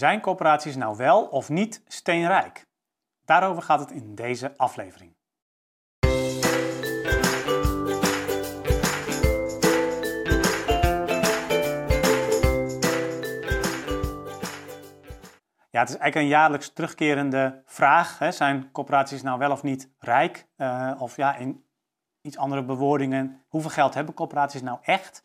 Zijn corporaties nou wel of niet steenrijk? Daarover gaat het in deze aflevering. Ja, het is eigenlijk een jaarlijks terugkerende vraag. Hè. Zijn corporaties nou wel of niet rijk? Uh, of ja, in iets andere bewoordingen, hoeveel geld hebben corporaties nou echt?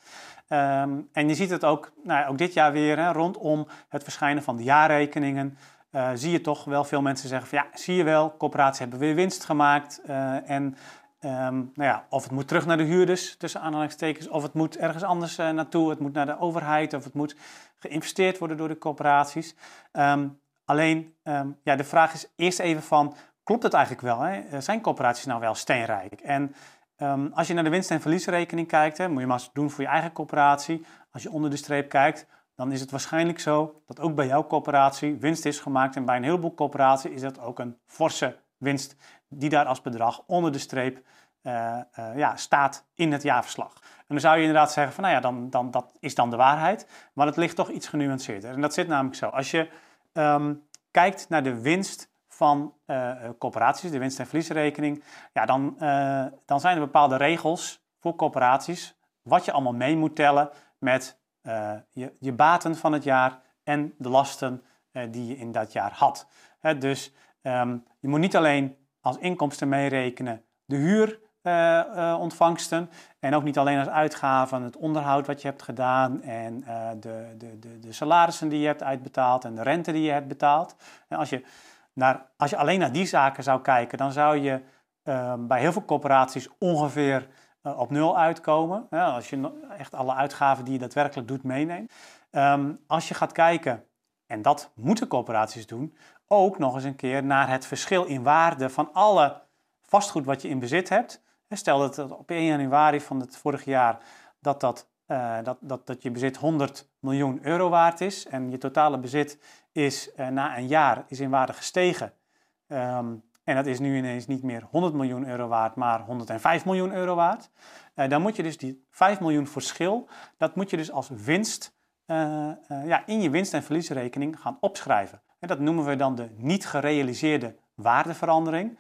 Um, en je ziet het ook, nou, ook dit jaar weer, hè, rondom het verschijnen van de jaarrekeningen. Uh, zie je toch wel veel mensen zeggen van ja, zie je wel, corporaties hebben weer winst gemaakt. Uh, en um, nou ja, of het moet terug naar de huurders, tussen aanhalingstekens, of het moet ergens anders uh, naartoe, het moet naar de overheid, of het moet geïnvesteerd worden door de corporaties. Um, alleen, ja, de vraag is eerst even van, klopt het eigenlijk wel? Hè? Zijn corporaties nou wel steenrijk? En Um, als je naar de winst- en verliesrekening kijkt, hè, moet je maar eens doen voor je eigen corporatie. Als je onder de streep kijkt, dan is het waarschijnlijk zo dat ook bij jouw corporatie winst is gemaakt. En bij een heleboel corporaties is dat ook een forse winst die daar als bedrag onder de streep uh, uh, ja, staat in het jaarverslag. En dan zou je inderdaad zeggen van nou ja, dan, dan, dat is dan de waarheid. Maar het ligt toch iets genuanceerder. En dat zit namelijk zo. Als je um, kijkt naar de winst van uh, corporaties, de winst- en verliesrekening, ja, dan, uh, dan zijn er bepaalde regels voor corporaties wat je allemaal mee moet tellen met je, je baten van het jaar en de lasten die je in dat jaar had. Dus um, je moet niet alleen als inkomsten meerekenen de huurontvangsten en ook niet alleen als uitgaven het onderhoud wat je hebt gedaan en de, de, de, de salarissen die je hebt uitbetaald en de rente die je hebt betaald. Als je als je alleen naar die zaken zou kijken, dan zou je uh, bij heel veel corporaties ongeveer uh, op nul uitkomen. Ja, als je echt alle uitgaven die je daadwerkelijk doet meeneemt. Um, als je gaat kijken, en dat moeten corporaties doen, ook nog eens een keer naar het verschil in waarde van alle vastgoed wat je in bezit hebt. Stel dat op 1 januari van het vorige jaar dat, dat, uh, dat, dat, dat je bezit 100 miljoen euro waard is en je totale bezit is uh, na een jaar is in waarde gestegen. Um, en dat is nu ineens niet meer 100 miljoen euro waard, maar 105 miljoen euro waard. Uh, dan moet je dus die 5 miljoen verschil, dat moet je dus als winst ja, in je winst- en verliesrekening gaan opschrijven. En dat noemen we dan de niet gerealiseerde waardeverandering.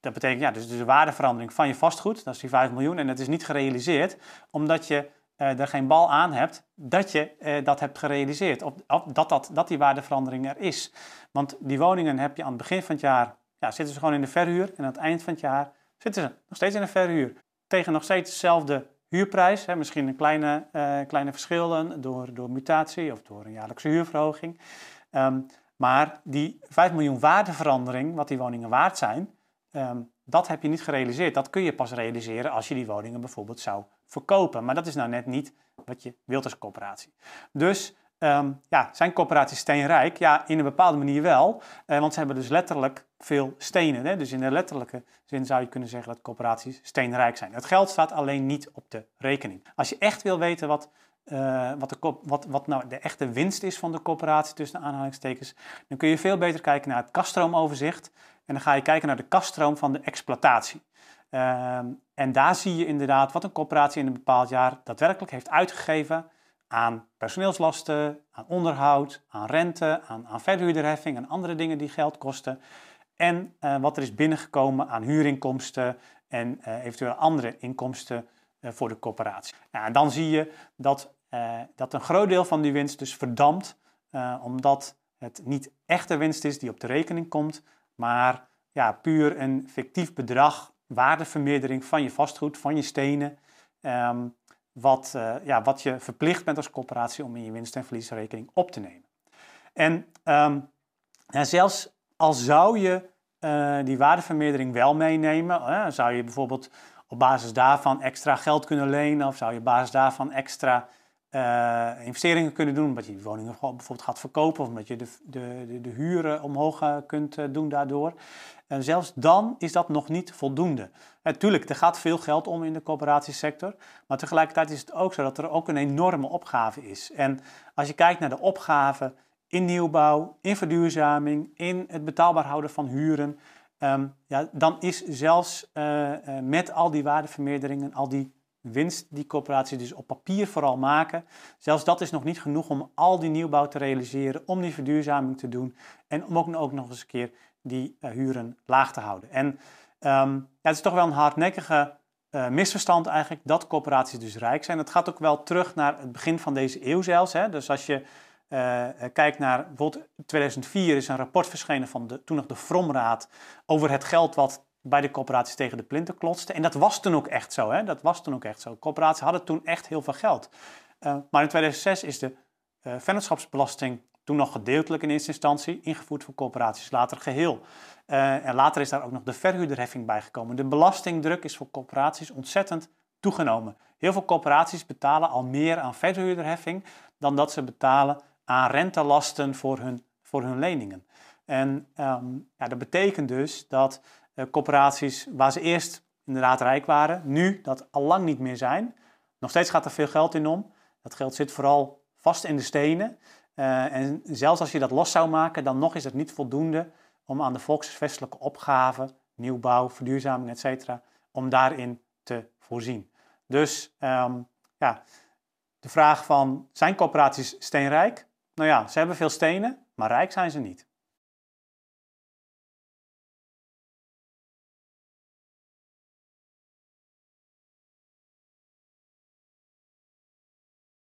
Dat betekent ja, dus de waardeverandering van je vastgoed, dat is die 5 miljoen, en dat is niet gerealiseerd omdat je uh, er geen bal aan hebt dat je uh, dat hebt gerealiseerd. Of, dat, dat, dat die waardeverandering er is. Want die woningen heb je aan het begin van het jaar, ja, zitten ze gewoon in de verhuur. En aan het eind van het jaar zitten ze nog steeds in de verhuur. Tegen nog steeds dezelfde huurprijs. Hè, misschien een kleine, uh, kleine verschillen door, door mutatie of door een jaarlijkse huurverhoging. Um, maar die 5 miljoen waardeverandering, wat die woningen waard zijn, um, dat heb je niet gerealiseerd. Dat kun je pas realiseren als je die woningen bijvoorbeeld zou verkopen. Maar dat is nou net niet wat je wilt als coöperatie. Dus um, ja, zijn coöperaties steenrijk? Ja, in een bepaalde manier wel. Uh, want ze hebben dus letterlijk veel stenen. Hè? Dus in de letterlijke zin zou je kunnen zeggen dat coöperaties steenrijk zijn. Het geld staat alleen niet op de rekening. Als je echt wil weten wat uh, wat, de, wat, wat nou de echte winst is van de coöperatie tussen de aanhalingstekens, dan kun je veel beter kijken naar het kasstroomoverzicht en dan ga je kijken naar de kaststroom van de exploitatie. Uh, en daar zie je inderdaad wat een coöperatie in een bepaald jaar daadwerkelijk heeft uitgegeven aan personeelslasten, aan onderhoud, aan rente, aan, aan verhuurderheffing en andere dingen die geld kosten. En uh, wat er is binnengekomen aan huurinkomsten en uh, eventueel andere inkomsten uh, voor de coöperatie. Nou, en dan zie je dat, dat een groot deel van die winst dus verdampt, omdat het niet echte winst is die op de rekening komt, maar ja, puur een fictief bedrag, waardevermeerdering van je vastgoed, van je stenen, um, wat, uh, ja, wat je verplicht bent als corporatie om in je winst- en verliesrekening op te nemen. En ja, zelfs al zou je uh, die waardevermeerdering wel meenemen, zou je bijvoorbeeld op basis daarvan extra geld kunnen lenen of zou je op basis daarvan extra uh, investeringen kunnen doen, omdat je die woningen bijvoorbeeld gaat verkopen of omdat je de, de, de, de huren omhoog uh, kunt uh, doen daardoor. En zelfs dan is dat nog niet voldoende. Natuurlijk, er gaat veel geld om in de coöperatiesector, maar tegelijkertijd is het ook zo dat er ook een enorme opgave is. En als je kijkt naar de opgave in nieuwbouw, in verduurzaming, in het betaalbaar houden van huren, um, ja, dan is zelfs met al die waardevermeerderingen, al die winst die coöperaties dus op papier vooral maken, zelfs dat is nog niet genoeg om al die nieuwbouw te realiseren, om die verduurzaming te doen en om ook, ook nog eens een keer die uh, huren laag te houden. En um, het is toch wel een hardnekkige uh, misverstand eigenlijk dat coöperaties dus rijk zijn. Het gaat ook wel terug naar het begin van deze eeuw zelfs. Hè. Dus als je uh, kijkt naar bijvoorbeeld 2004 is een rapport verschenen van de, toen nog de Vromraad over het geld wat bij de coöperaties tegen de plinten klotste. En dat was toen ook echt zo. Hè? Dat was toen ook echt zo. Coöperaties hadden toen echt heel veel geld. Uh, maar in 2006 is de uh, vennootschapsbelasting toen nog gedeeltelijk in eerste instantie ingevoerd voor coöperaties, later geheel. Uh, en later is daar ook nog de verhuurderheffing bijgekomen. De belastingdruk is voor coöperaties ontzettend toegenomen. Heel veel coöperaties betalen al meer aan verhuurderheffing dan dat ze betalen aan rentelasten voor hun, voor hun leningen. En um, ja, dat betekent dus dat uh, coöperaties waar ze eerst inderdaad rijk waren, nu dat al lang niet meer zijn. Nog steeds gaat er veel geld in om. Dat geld zit vooral vast in de stenen. Uh, en zelfs als je dat los zou maken, dan nog is het niet voldoende om aan de volksvestelijke opgaven, nieuwbouw, verduurzaming, etc., om daarin te voorzien. Dus um, ja, de vraag van, zijn coöperaties steenrijk? Nou ja, ze hebben veel stenen, maar rijk zijn ze niet.